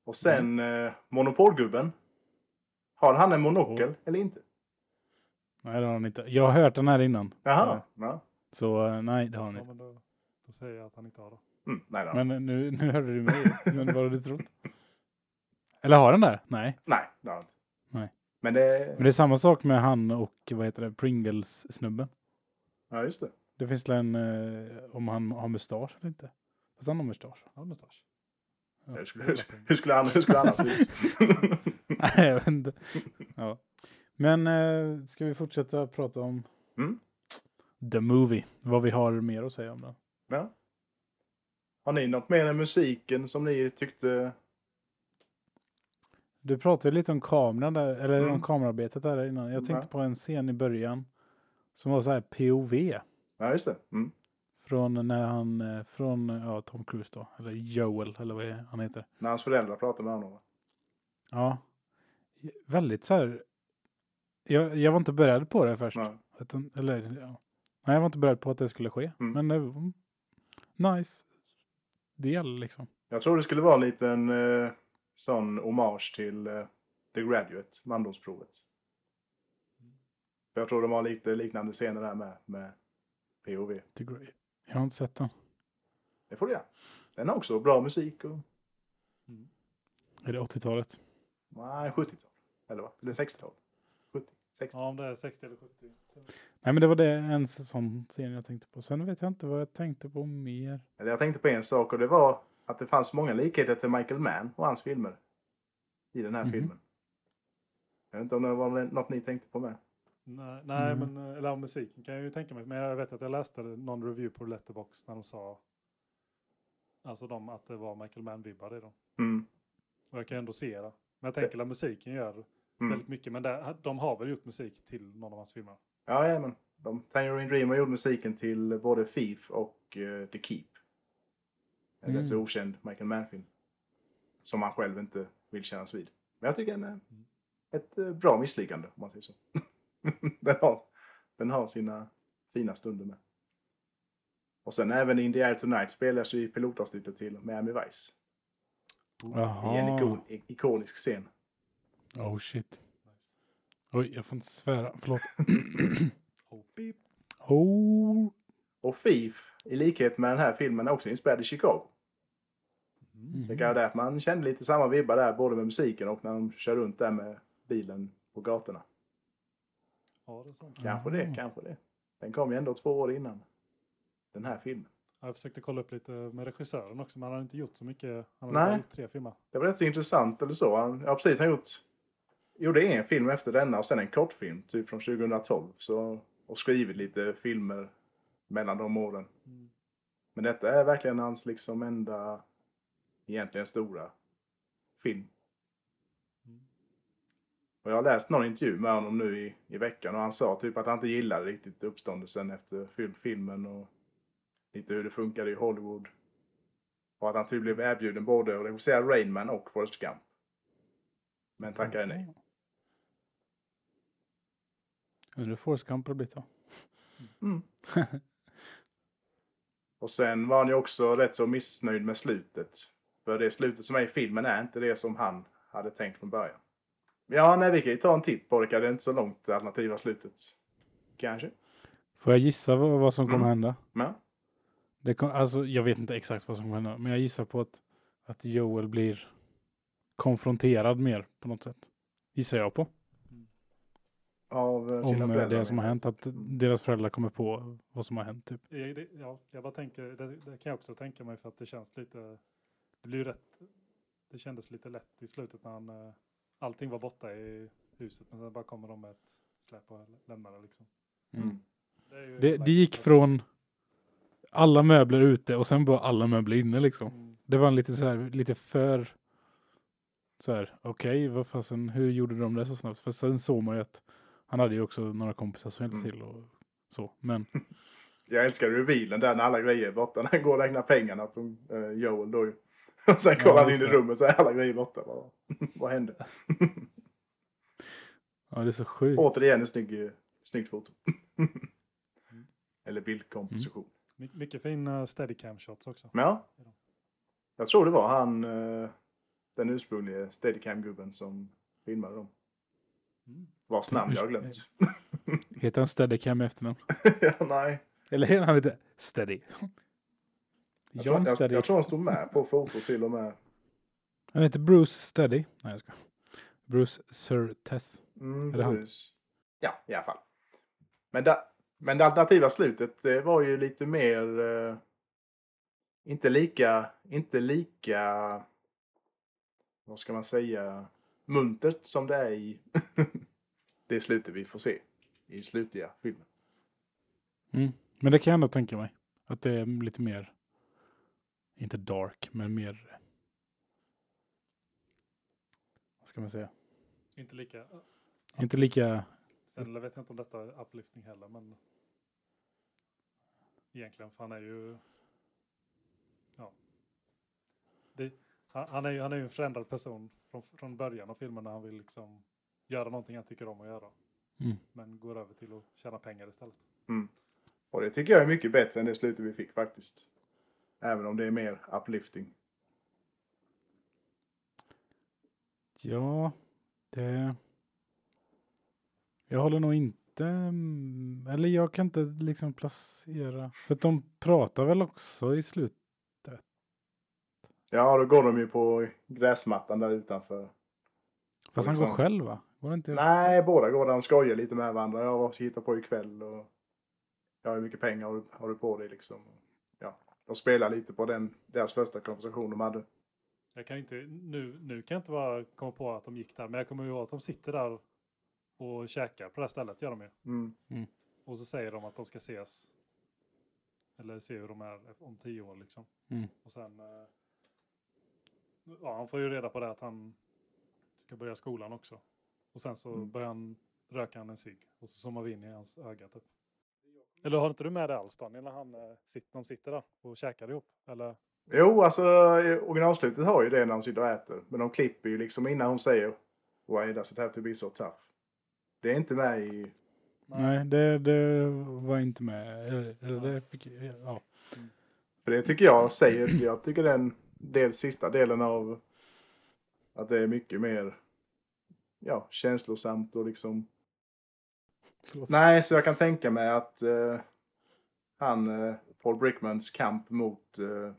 Och sen eh, Monopolgubben. Har han en monokel eller inte? Nej, det har han inte. Jag har hört den här innan. Jaha. Ja. Så eh, nej, det har han Ja, inte. men då, då säger jag att han inte har det. Mm, nej. Men eh, nu, nu hörde du mig. Men vad har du trott? Eller har den det? Nej. nej, det har han inte. Nej. Men det... Men det är samma sak med han och vad heter det, Pringles-snubben. Ja, just det. Det finns väl en, eh, om han har mustasch eller inte. Fast han har mustasch. Han har mustasch. Ja. Hur skulle, hur, hur skulle han, hur skulle han annars se ut? [LAUGHS] Nej, jag vet inte. Ja. Men eh, ska vi fortsätta prata om Mm. The Movie? Vad vi har mer att säga om den. Ja. Har ni något mer än musiken som ni tyckte... Du pratade lite om kameran där, eller Mm. om kamerarbetet där innan. Jag tänkte Ja. på en scen i början som var så här POV. Ja, just det. Mm. Från när han, eh, från ja, Tom Cruise då, eller Joel, eller vad han heter. När hans föräldrar pratade med honom. Ja. Väldigt så här. Jag, jag var inte beredd på det först. Ja. Utan, eller, ja. Nej, jag var inte beredd på att det skulle ske. Mm. Men det var nice del liksom. Jag tror det skulle vara en liten eh, sån hommage till eh, The Graduate, mandomsprovet. Jag tror de har lite liknande scener där med, med POV. The Great. Jag har inte sett den. Det får du göra. Den har också bra musik och... Är det 80-talet? Nej, 70-tal. Eller vad? Eller 60-tal. 70, 60. Ja, om det är 60 eller 70. Nej, men det var det en sån scen jag tänkte på. Sen vet jag inte vad jag tänkte på mer. Eller Jag tänkte på en sak och det var att det fanns många likheter till Michael Mann och hans filmer. I den här Mhm. filmen. Jag vet inte om det var något ni tänkte på med. Nej, nej Mm. men eh, eller musiken kan jag ju tänka mig. Men jag vet att jag läste någon review på Letterbox när de sa alltså de, att det var Michael Mann-vibbar i dem. Mm. Och jag kan ändå se det. Men jag tänker att musiken gör Mm. väldigt mycket. Men det, de har väl gjort musik till någon av hans filmer? Ja, ja, men de, Tangerine Dream har gjort musiken till både Thief och eh, The Keep. En Mm. rätt så okänd Michael Mann-film. Som han själv inte vill kännas vid. Men jag tycker den är ett eh, bra misslyckande, om man säger så. [LAUGHS] [LAUGHS] den, har, den har sina fina stunder med. Och sen även In the Air Tonight spelas ju i pilotavsnittet till Miami Vice. I en Jaha. ikon, ikonisk scen. Oh shit. Nice. Oj, jag får inte svära. Förlåt. [CLEARS THROAT] Oh, beep. oh. Och Thief, i likhet med den här filmen, är också inspirerad i Chicago. Mm. Det kan vara det att man kände lite samma vibbar där, både med musiken och när de kör runt där med bilen på gatorna. Ja, det är sant. Kanske det, kanske det. Den kom ju ändå två år innan den här filmen. Jag försökte kolla upp lite med regissören också, men han har inte gjort så mycket. Han har Nej. gjort tre filmer. Det var rätt så intressant, eller så. Han, ja, precis. Han gjort, gjorde en film efter denna och sen en kortfilm, typ från 2012. Så, och skrivit lite filmer mellan de åren. Mm. Men detta är verkligen hans liksom enda, egentligen stora film. Mm. Och jag har läst någon intervju med honom nu i, i veckan och han sa typ att han inte gillade riktigt uppståndelsen efter fil- filmen och lite hur det funkade i Hollywood. Och att han typ blev erbjuden både att regissera Rain Man och Forrest Gump. Men tackade nej. Undrar hur Forrest Gump har blivit då? Mm. [LAUGHS] och sen var han ju också rätt så missnöjd med slutet. För det slutet som är i filmen är inte det som han hade tänkt från början. Ja, nej, vi kan ju ta en titt på det. Det är inte så långt det alternativa slutet. Kanske. Får jag gissa vad, vad som kommer Mm. hända? Men, Det kom, alltså, jag vet inte exakt vad som kommer hända, men jag gissar på att, att Joel blir konfronterad mer på något sätt. Gissar jag på. av eh, sina Om eh, föräldrar. det som har hänt, att deras föräldrar kommer på vad som har hänt. Typ. Ja, det, ja, jag bara tänker, det, det kan jag också tänka mig för att det känns lite, det blir rätt, det kändes lite lätt i slutet när han, eh, allting var borta i huset men sen bara kommer de med ett släp och lämnar det liksom. Mm. Det, ju Det, hela det gick processen. från alla möbler ute och sen bara alla möbler inne liksom. Mm. Det var en lite så här, lite för så här, okej, vad fasen, hur gjorde de det så snabbt? För sen såg man ju att han hade ju också några kompisar som hjälpte Mm. till och så. Men [LAUGHS] Jag älskar revealen där när alla grejer är borta. När han går och räknar pengarna. Att de, eh, Joel då ju. [LAUGHS] Och sen kollar han just in i rummet så är alla grejer borta. Vad, vad hände? [LAUGHS] ja, det är så sjukt. Återigen en snygg, snyggt foto. [LAUGHS] Eller bildkomposition. My, mycket fin uh, steadicam shots också. Ja. Jag tror det var han, eh, den ursprungliga Steadicam-gubben som filmade dem. Mm. Vars namn jag har glömt. Heter han Steadicam i efternamn? ja, nej. Eller heter han lite Steady? Jag tror, John jag, Steady. jag tror han stod med på fotot till och med. Han heter Bruce Steady. Nej, jag ska. Bruce Surtess. Mm, Är det han? precis. Ja, i alla fall. Men, da, men det alternativa slutet var ju lite mer... Eh, inte lika... Inte lika... Vad ska man säga? Muntert som det är i [LAUGHS] det slutet vi får se i slutliga filmen. Mm. Men det kan jag ändå tänka mig. Att det är lite mer, inte dark, men mer, vad ska man säga? Inte lika, Inte lika, sen vet jag inte om detta är uplifting heller men egentligen för han är ju ja. Det, han, han, är, ju- han är ju en förändrad person från, från början av filmen när han vill liksom göra någonting han tycker om att göra. Mm. Men går över till att tjäna pengar istället. Mm. Och det tycker jag är mycket bättre än det slutet vi fick faktiskt. Även om det är mer uplifting. ja, det, jag håller nog inte, mm, eller jag kan inte liksom placera, för de pratar väl också i slutet. Ja, då går de ju på gräsmattan där utanför. Fast han liksom- går själv va? Går inte? Nej, båda går där. De skojar lite med varandra. Ja, vad ska jag hitta på ikväll? Och ja, hur mycket pengar har har du på dig liksom? De spelar lite på den, deras första konversation de hade. Jag kan inte, nu, nu kan jag inte bara komma på att de gick där, men jag kommer ihåg att de sitter där och käkar på det här stället, gör de ju. Mm. Och så säger de att de ska ses. Eller se hur de är om tio år liksom. Mm. Och sen, eh, ja han får ju reda på det att han ska börja skolan också. Och sen så Mm. börjar han röka han en cigg. Och så zoomar vi in i hans öga typ. Eller har inte du med det alls Daniel, när han, eh, sitter, de sitter där och käkar ihop? Eller? Jo, alltså originalslutet har ju det när de sitter och äter. Men de klipper ju liksom innan hon säger Why does it have to be so tough? Det är inte med i... Nej, det, det var inte med. Eller, eller det fick, ja. För det tycker jag säger... Jag tycker den del, sista delen av... Att det är mycket mer... Ja, känslosamt och liksom... Förlåt. Nej, så jag kan tänka mig att eh, han, eh, Paul Brickmans kamp mot eh,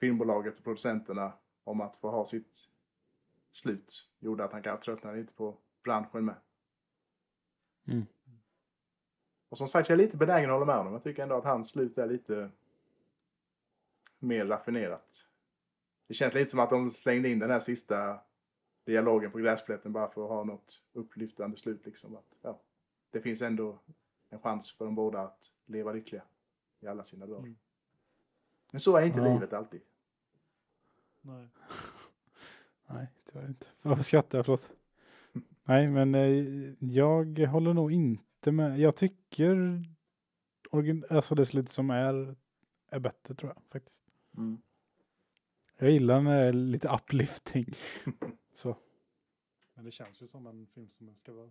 filmbolaget och producenterna om att få ha sitt slut gjorde att han kanske tröttnade lite på branschen med. Mm. Och som sagt, jag är lite benägen att hålla med honom. Jag tycker ändå att hans slut är lite mer raffinerat. Det känns lite som att de slängde in den här sista dialogen på gräsplätten bara för att ha något upplyftande slut. Liksom. Att, ja, det finns ändå en chans för de båda att leva lyckliga i alla sina dagar. Mm. Men så är inte Ja. livet alltid. Nej. [LAUGHS] Nej, tyvärr inte. Varför skrattar jag? Förlåt. [LAUGHS] Nej, men eh, jag håller nog inte med. Jag tycker alltså det slutet som är, är bättre tror jag faktiskt. Mm. Jag gillar när det är lite uplifting. [LAUGHS] Så, Men det känns ju som en film som ska vara,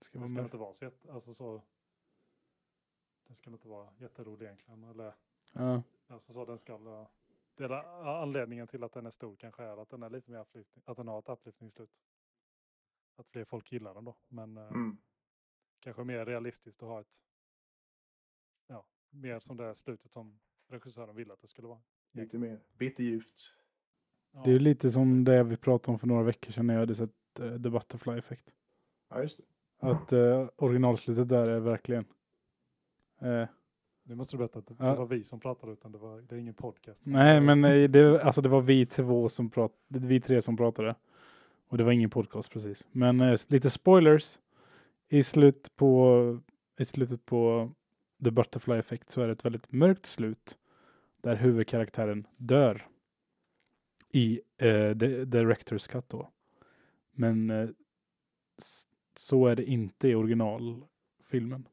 ska den ska inte vara så jätte, alltså så. Den ska inte vara jätterolig egentligen. Eller Ja. alltså så den ska. Det är anledningen till att den är stor kanske är att den är lite mer att den har ett uplifting slut. att fler folk gillar den då. Men eh, Mm. kanske mer realistiskt att ha ett, ja, mer som det slutet som regissören ville att det skulle vara. Lite mer bitterljuvt. Ja, Det är lite som det vi pratade om för några veckor sedan när jag hade sett uh, The Butterfly Effect. Ja, just det. Att uh, originalslutet där är verkligen... eh, Nu måste du berätta att det, Ja. var vi som pratade utan det, var, det är ingen podcast. nej, men det, alltså det var vi två som pratade, vi tre som pratade. Och det var ingen podcast precis. Men eh, lite spoilers. I, slut på, I slutet på The Butterfly Effect så är det ett väldigt mörkt slut. Där huvudkaraktären dör. I eh, the Director's Cut då. Men eh, så är det inte i originalfilmen.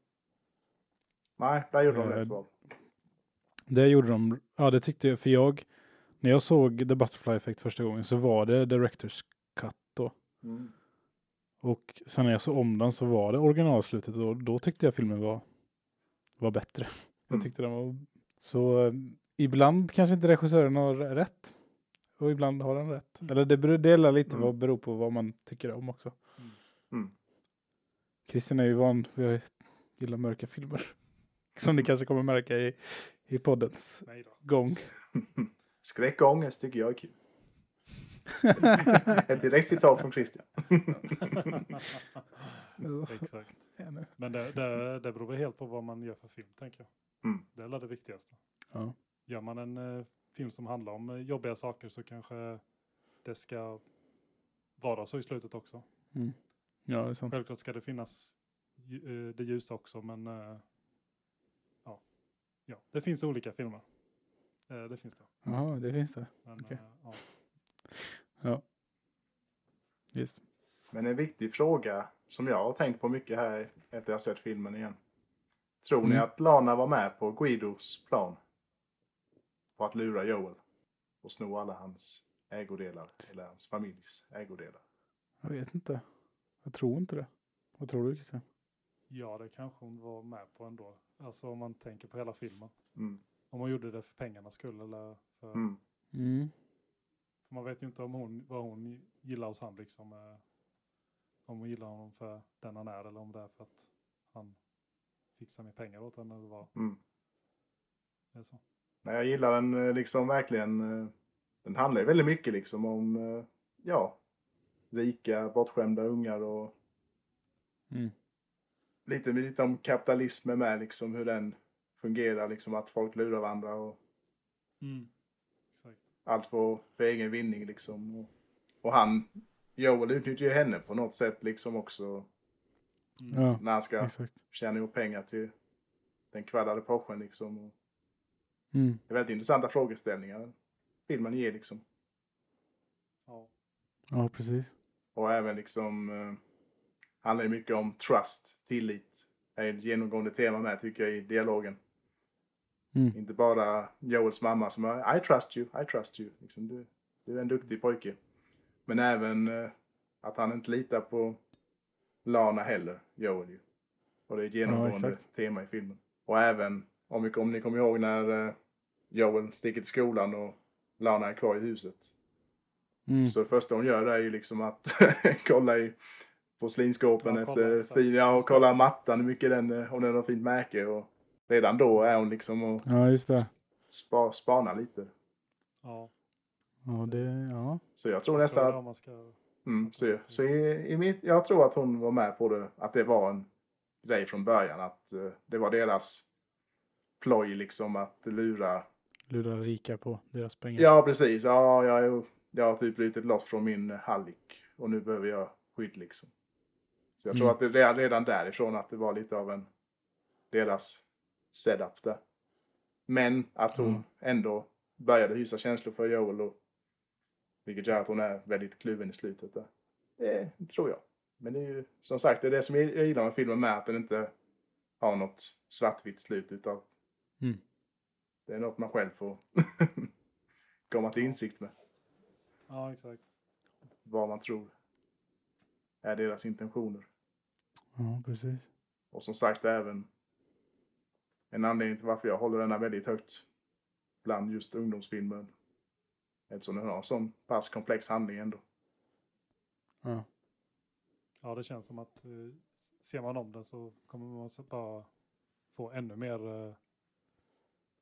Nej, där gjorde de Eh, rätt val. Det gjorde de, ja det tyckte jag, för jag, när jag såg The Butterfly Effect första gången så var det Director's Cut då. Mm. Och sen när jag såg om den så var det originalslutet och då tyckte jag filmen var, var bättre. Jag Mm. tyckte den var, så eh, ibland kanske inte regissören har rätt. Och ibland har han rätt. Eller det delar lite Mm. vad beror på vad man tycker om också. Mm. Christian är ju van att gilla mörka filmer. [LAUGHS] Som ni kanske kommer märka i, i poddens gång. [LAUGHS] Skräck och ångest tycker jag är kul. [LAUGHS] Ett direkt citat från Christian. Exakt. Men det, det, det beror väl helt på vad man gör för film, tänker jag. Mm. Det är det viktigaste. Ja. Gör man en eh, film som handlar om eh, jobbiga saker så kanske det ska vara så i slutet också. Mm. Ja, det är sant. Självklart ska det finnas eh, det ljusa också, men eh, ja. ja, det finns olika filmer. Det finns det. Jaha, det finns det. Men, eh, ja. Ja. Just. Men en viktig fråga som jag har tänkt på mycket här efter jag sett filmen igen. Tror ni Mm. att Lana var med på Guidos plan? På att lura Joel och sno alla hans ägodelar, eller hans familjs ägodelar. Jag vet inte. Jag tror inte det. Vad tror du Christian? ja, det kanske hon var med på ändå. Alltså om man tänker på hela filmen. Mm. Om hon gjorde det för pengarnas skull eller för, Mm. Mm. för man vet ju inte om hon, vad hon gillar hos han liksom. eh, Om hon gillar honom för den han är eller om det är för att han fixar mer pengar åt henne eller vad Mm. det är så. Nej, jag gillar den eh, liksom verkligen. eh, Den handlar ju väldigt mycket liksom om, eh, ja, rika, bortskämda ungar och Mm. lite, lite om kapitalismen med liksom hur den fungerar liksom att folk lurar varandra och Exakt. allt för, för egen vinning liksom. Och, och han, Joel utnyttjar ju henne på något sätt liksom också Mm. Ja, när han ska exakt. tjäna ihop pengar till den kvaddade Porschen liksom. Och Mm. det är väldigt intressanta frågeställningar filmen ger liksom. Ja. Ja, precis. Och även liksom eh, handlar ju mycket om trust, tillit. Det är ett genomgående tema med tycker jag i dialogen. Mm. Inte bara Joels mamma som är I trust you, I trust you. Liksom, du, du är en duktig pojke. Men även eh, att han inte litar på Lana heller, Joel ju. Och det är ett genomgående exakt. tema i filmen. Och även, om, vi, om ni kommer ihåg när eh, Joel sticker till skolan och Lana är kvar i huset. Mm. Så det första hon gör är ju liksom att [LAUGHS] kolla i porslinsskåpen Ja, efter fin, ja, och kolla mattan, hur mycket den, eh, om den har fint märke. Och redan då är hon liksom och Ja, just det. spa, spanar lite. Ja. Ja, det, ja. Så jag tror nästan att, ska... mm, så, så i, i mitt, jag tror att hon var med på det, att det var en grej från början. Att eh, det var deras ploj liksom att lura. Lura rika på deras pengar. Ja, precis. Ja, jag, är- jag har typ brutit loss från min hallick och nu behöver jag skydd liksom. Så jag tror Mm. att det redan, redan därifrån att det var lite av en deras setup där. Men att hon Mm. ändå började hysa känslor för Joel och vilket gör att hon är väldigt kluven i slutet där. Det tror jag. Men det är ju som sagt, det är det som jag gillar med filmen med att den inte har något svartvitt slut utan Mm. det är något man själv får [LAUGHS] komma till insikt med. Ja, exakt. Vad man tror är deras intentioner. Ja, precis. Och som sagt även en anledning till varför jag håller denna väldigt högt bland just ungdomsfilmer. Eftersom den har en sån pass komplex handling ändå. Ja. Ja, det känns som att eh, ser man om den så kommer man bara få ännu mer, eh,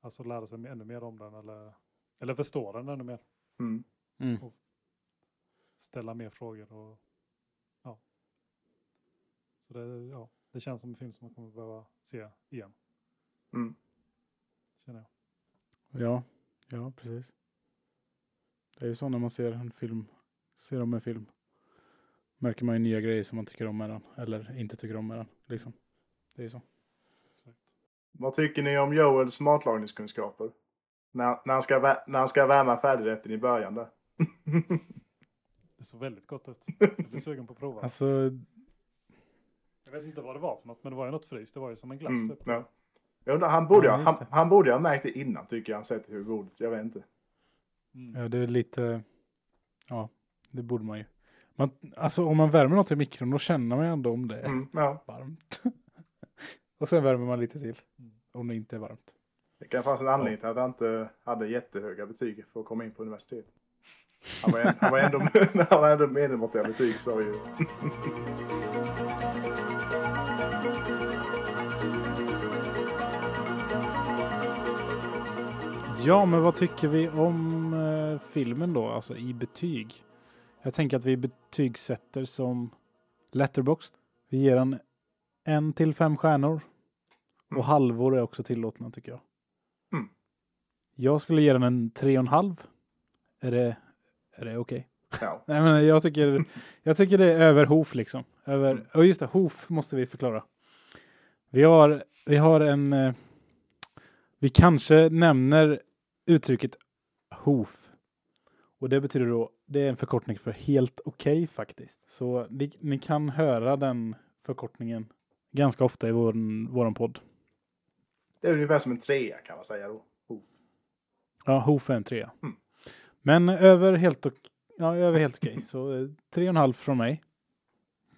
alltså lära sig ännu mer om den eller, eller förstå den ännu mer. Mm. Mm. Ställa mer frågor och ja. Så det, ja, det känns som en film som man kommer behöva se igen, Mm. känner jag. Ja, ja precis. Det är ju så när man ser en film, ser om en film. Märker man ju nya grejer som man tycker om med den, eller inte tycker om med den. Liksom. Det är ju så. Vad tycker ni om Joels matlagningskunskaper? När, när, han ska, när han ska värma färdigrätten i början där. [LAUGHS] Det såg väldigt gott ut. Jag blir sugen på att prova. Alltså, Jag vet inte vad det var för något, men det var ju något fryst. Det var ju som en glass Mm, typ. ja. Jag undrar, han, borde Ja, ha, han, han borde ha märkt det innan tycker jag. Han sett hur godet. Jag vet inte. Mm. ja, det är lite, ja, det borde man ju. Man, alltså om man värmer något i mikron då känner man ju ändå om det är Mm, ja. [LAUGHS] varmt. Och sen värmer man lite till. Mm. Om det inte är varmt. Det kan fanns en anledning till att han inte hade jättehöga betyg för att komma in på universitet. Han var, en, han var ändå, [LAUGHS] han var ändå medelmåttiga betyg sa ju. [LAUGHS] Ja, men vad tycker vi om eh, filmen då, alltså i betyg? Jag tänker att vi betygsätter som Letterboxd. Vi ger den en till fem stjärnor. Och Mm. halvor är också tillåtna tycker jag. Mm. Jag skulle ge den en tre och en halv. Är det, är det okej? Ja. [LAUGHS] Nej, men jag tycker, jag tycker det är över Hof liksom. Över, Mm. och just det, Hof måste vi förklara. Vi har, vi har en... eh, Vi kanske nämner uttrycket Hof. Och det betyder då, det är en förkortning för helt okej faktiskt. Så ni, ni kan höra den förkortningen ganska ofta i vår, våran podd. Det är ungefär som en trea kan man säga då. Oh. Ja, Hof är en trea. Mm. Men över helt, ok- ja, över helt okej. Så eh, tre och en halv från mig.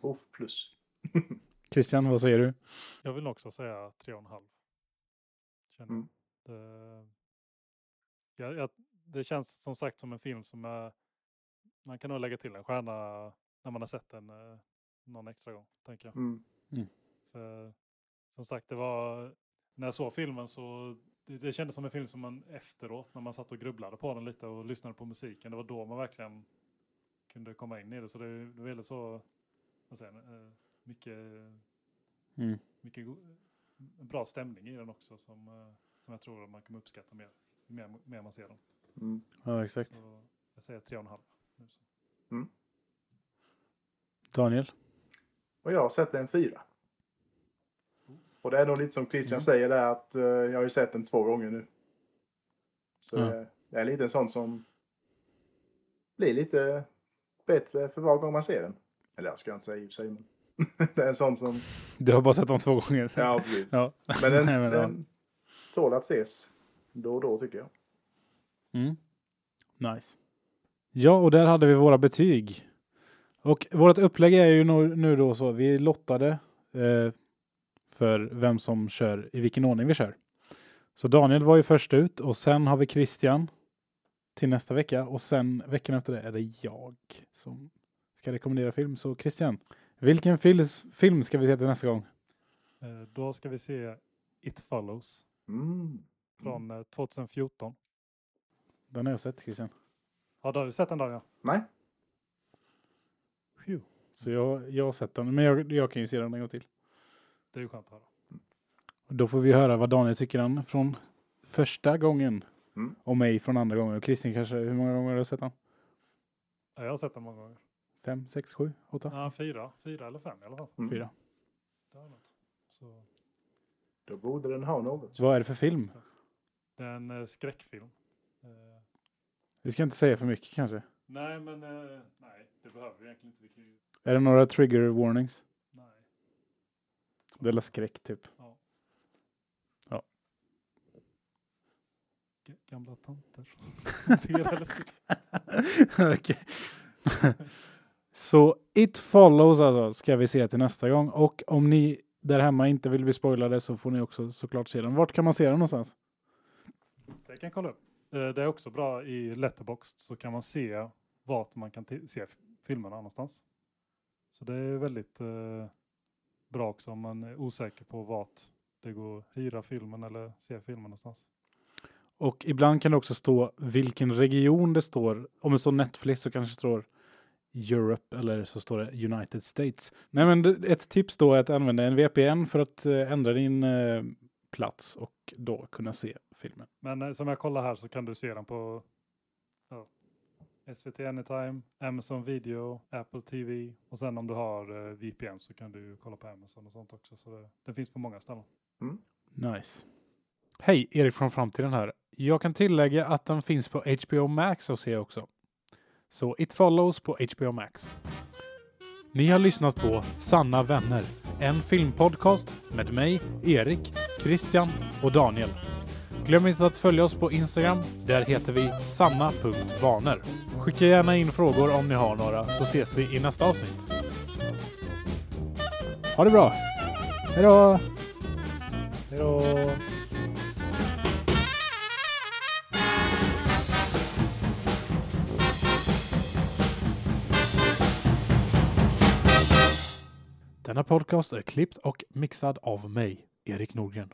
Hof plus. [LAUGHS] Christian, vad säger du? Jag vill också säga tre och en halv. Känner Mm. jag. Det, ja, ja, det känns som sagt som en film som är, man kan nog lägga till en stjärna när man har sett den eh, någon extra gång. Tänker jag. Mm. För, som sagt, det var, när jag såg filmen så det, det kändes som en film som man efteråt, när man satt och grubblade på den lite och lyssnade på musiken, det var då man verkligen kunde komma in i det. Så det, det var väldigt så, vad säger eh, mycket Mm. mycket bra stämning i den också som, eh, som jag tror att man kommer uppskatta mer, mer, mer man ser den. Mm. Ja, exakt. Så jag säger tre och en halv. nu så. Daniel? Och jag har sett en fyra. Och det är nog lite som Christian Mm. säger där att eh, jag har ju sett den två gånger nu. Så Ja. det, det är lite en sån som blir lite bättre för var gång man ser den. Eller jag ska inte säga i och för sig men [LAUGHS] det är en sån som, Du har bara sett dem två gånger. ja precis. Ja. Men den, [LAUGHS] Nej, men den tål att ses då och då tycker jag. Mm. Nice. Ja, och där hade vi våra betyg. Och vårt upplägg är ju nu, nu då så, vi lottade eh, för vem som kör, i vilken ordning vi kör. Så Daniel var ju först ut och sen har vi Christian till nästa vecka och sen veckan efter det är det jag som ska rekommendera film. Så Christian, vilken fil film ska vi se till nästa gång? Eh, Då ska vi se It Follows Mm. från eh, 2014. Den har jag sett Christian. Har du sett den Daniel? Nej, Phew. Så jag, jag har sett den, men jag, jag kan ju se den en gång till. Det är ju skönt att höra. Och Då får vi höra vad Daniel tycker han från första gången. Mm. Och mig från andra gången. Och Kristin kanske, hur många gånger har du sett han? Ja, jag har sett den många gånger. Fem, sex, sju, åtta? Ja, fyra, fyra eller fem i alla fall. mm. Fyra. Det är något. Så, då borde den ha något. Vad är det för film? Det är en eh, skräckfilm. Eh, Vi ska inte säga för mycket kanske. nej, men eh, nej, det behöver vi egentligen inte. Vi kan ju, Är det några trigger warnings? Det är skräck typ. Ja. Ja. Gamla tanter. [LAUGHS] Okej. Så It Follows alltså ska vi se till nästa gång. Och om ni där hemma inte vill bli spoilade så får ni också såklart se den. Vart kan man se den någonstans? Det kan jag kolla upp. Eh, Det är också bra i Letterboxd så kan man se vart man kan se filmerna någonstans. Så det är väldigt eh, bra också om man är osäker på vart det går att hyra filmen eller se filmen någonstans. Och ibland kan det också stå vilken region det står. Om det står Netflix så kanske det står Europe eller så står det United States. Nej men ett tips då är att använda en VPN för att eh, ändra din eh, plats och då kunna se filmen. Men eh, som jag kollar här så kan du se den på SVT Anytime, Amazon Video, Apple TV och sen om du har eh, VPN så kan du kolla på Amazon och sånt också. Så det, det finns på många ställen. Nice. Hej, Erik från framtiden här. Jag kan tillägga att den finns på HBO Max att se också. Så It Follows på HBO Max. Ni har lyssnat på Sanna vänner, en filmpodcast med mig, Erik, Christian och Daniel. Glöm inte att följa oss på Instagram. Där heter vi sanna.vaner. Skicka gärna in frågor om ni har några så ses vi i nästa avsnitt. Ha det bra! Hej då! Hej då! Denna podcast är klippt och mixad av mig, Erik Nordgren.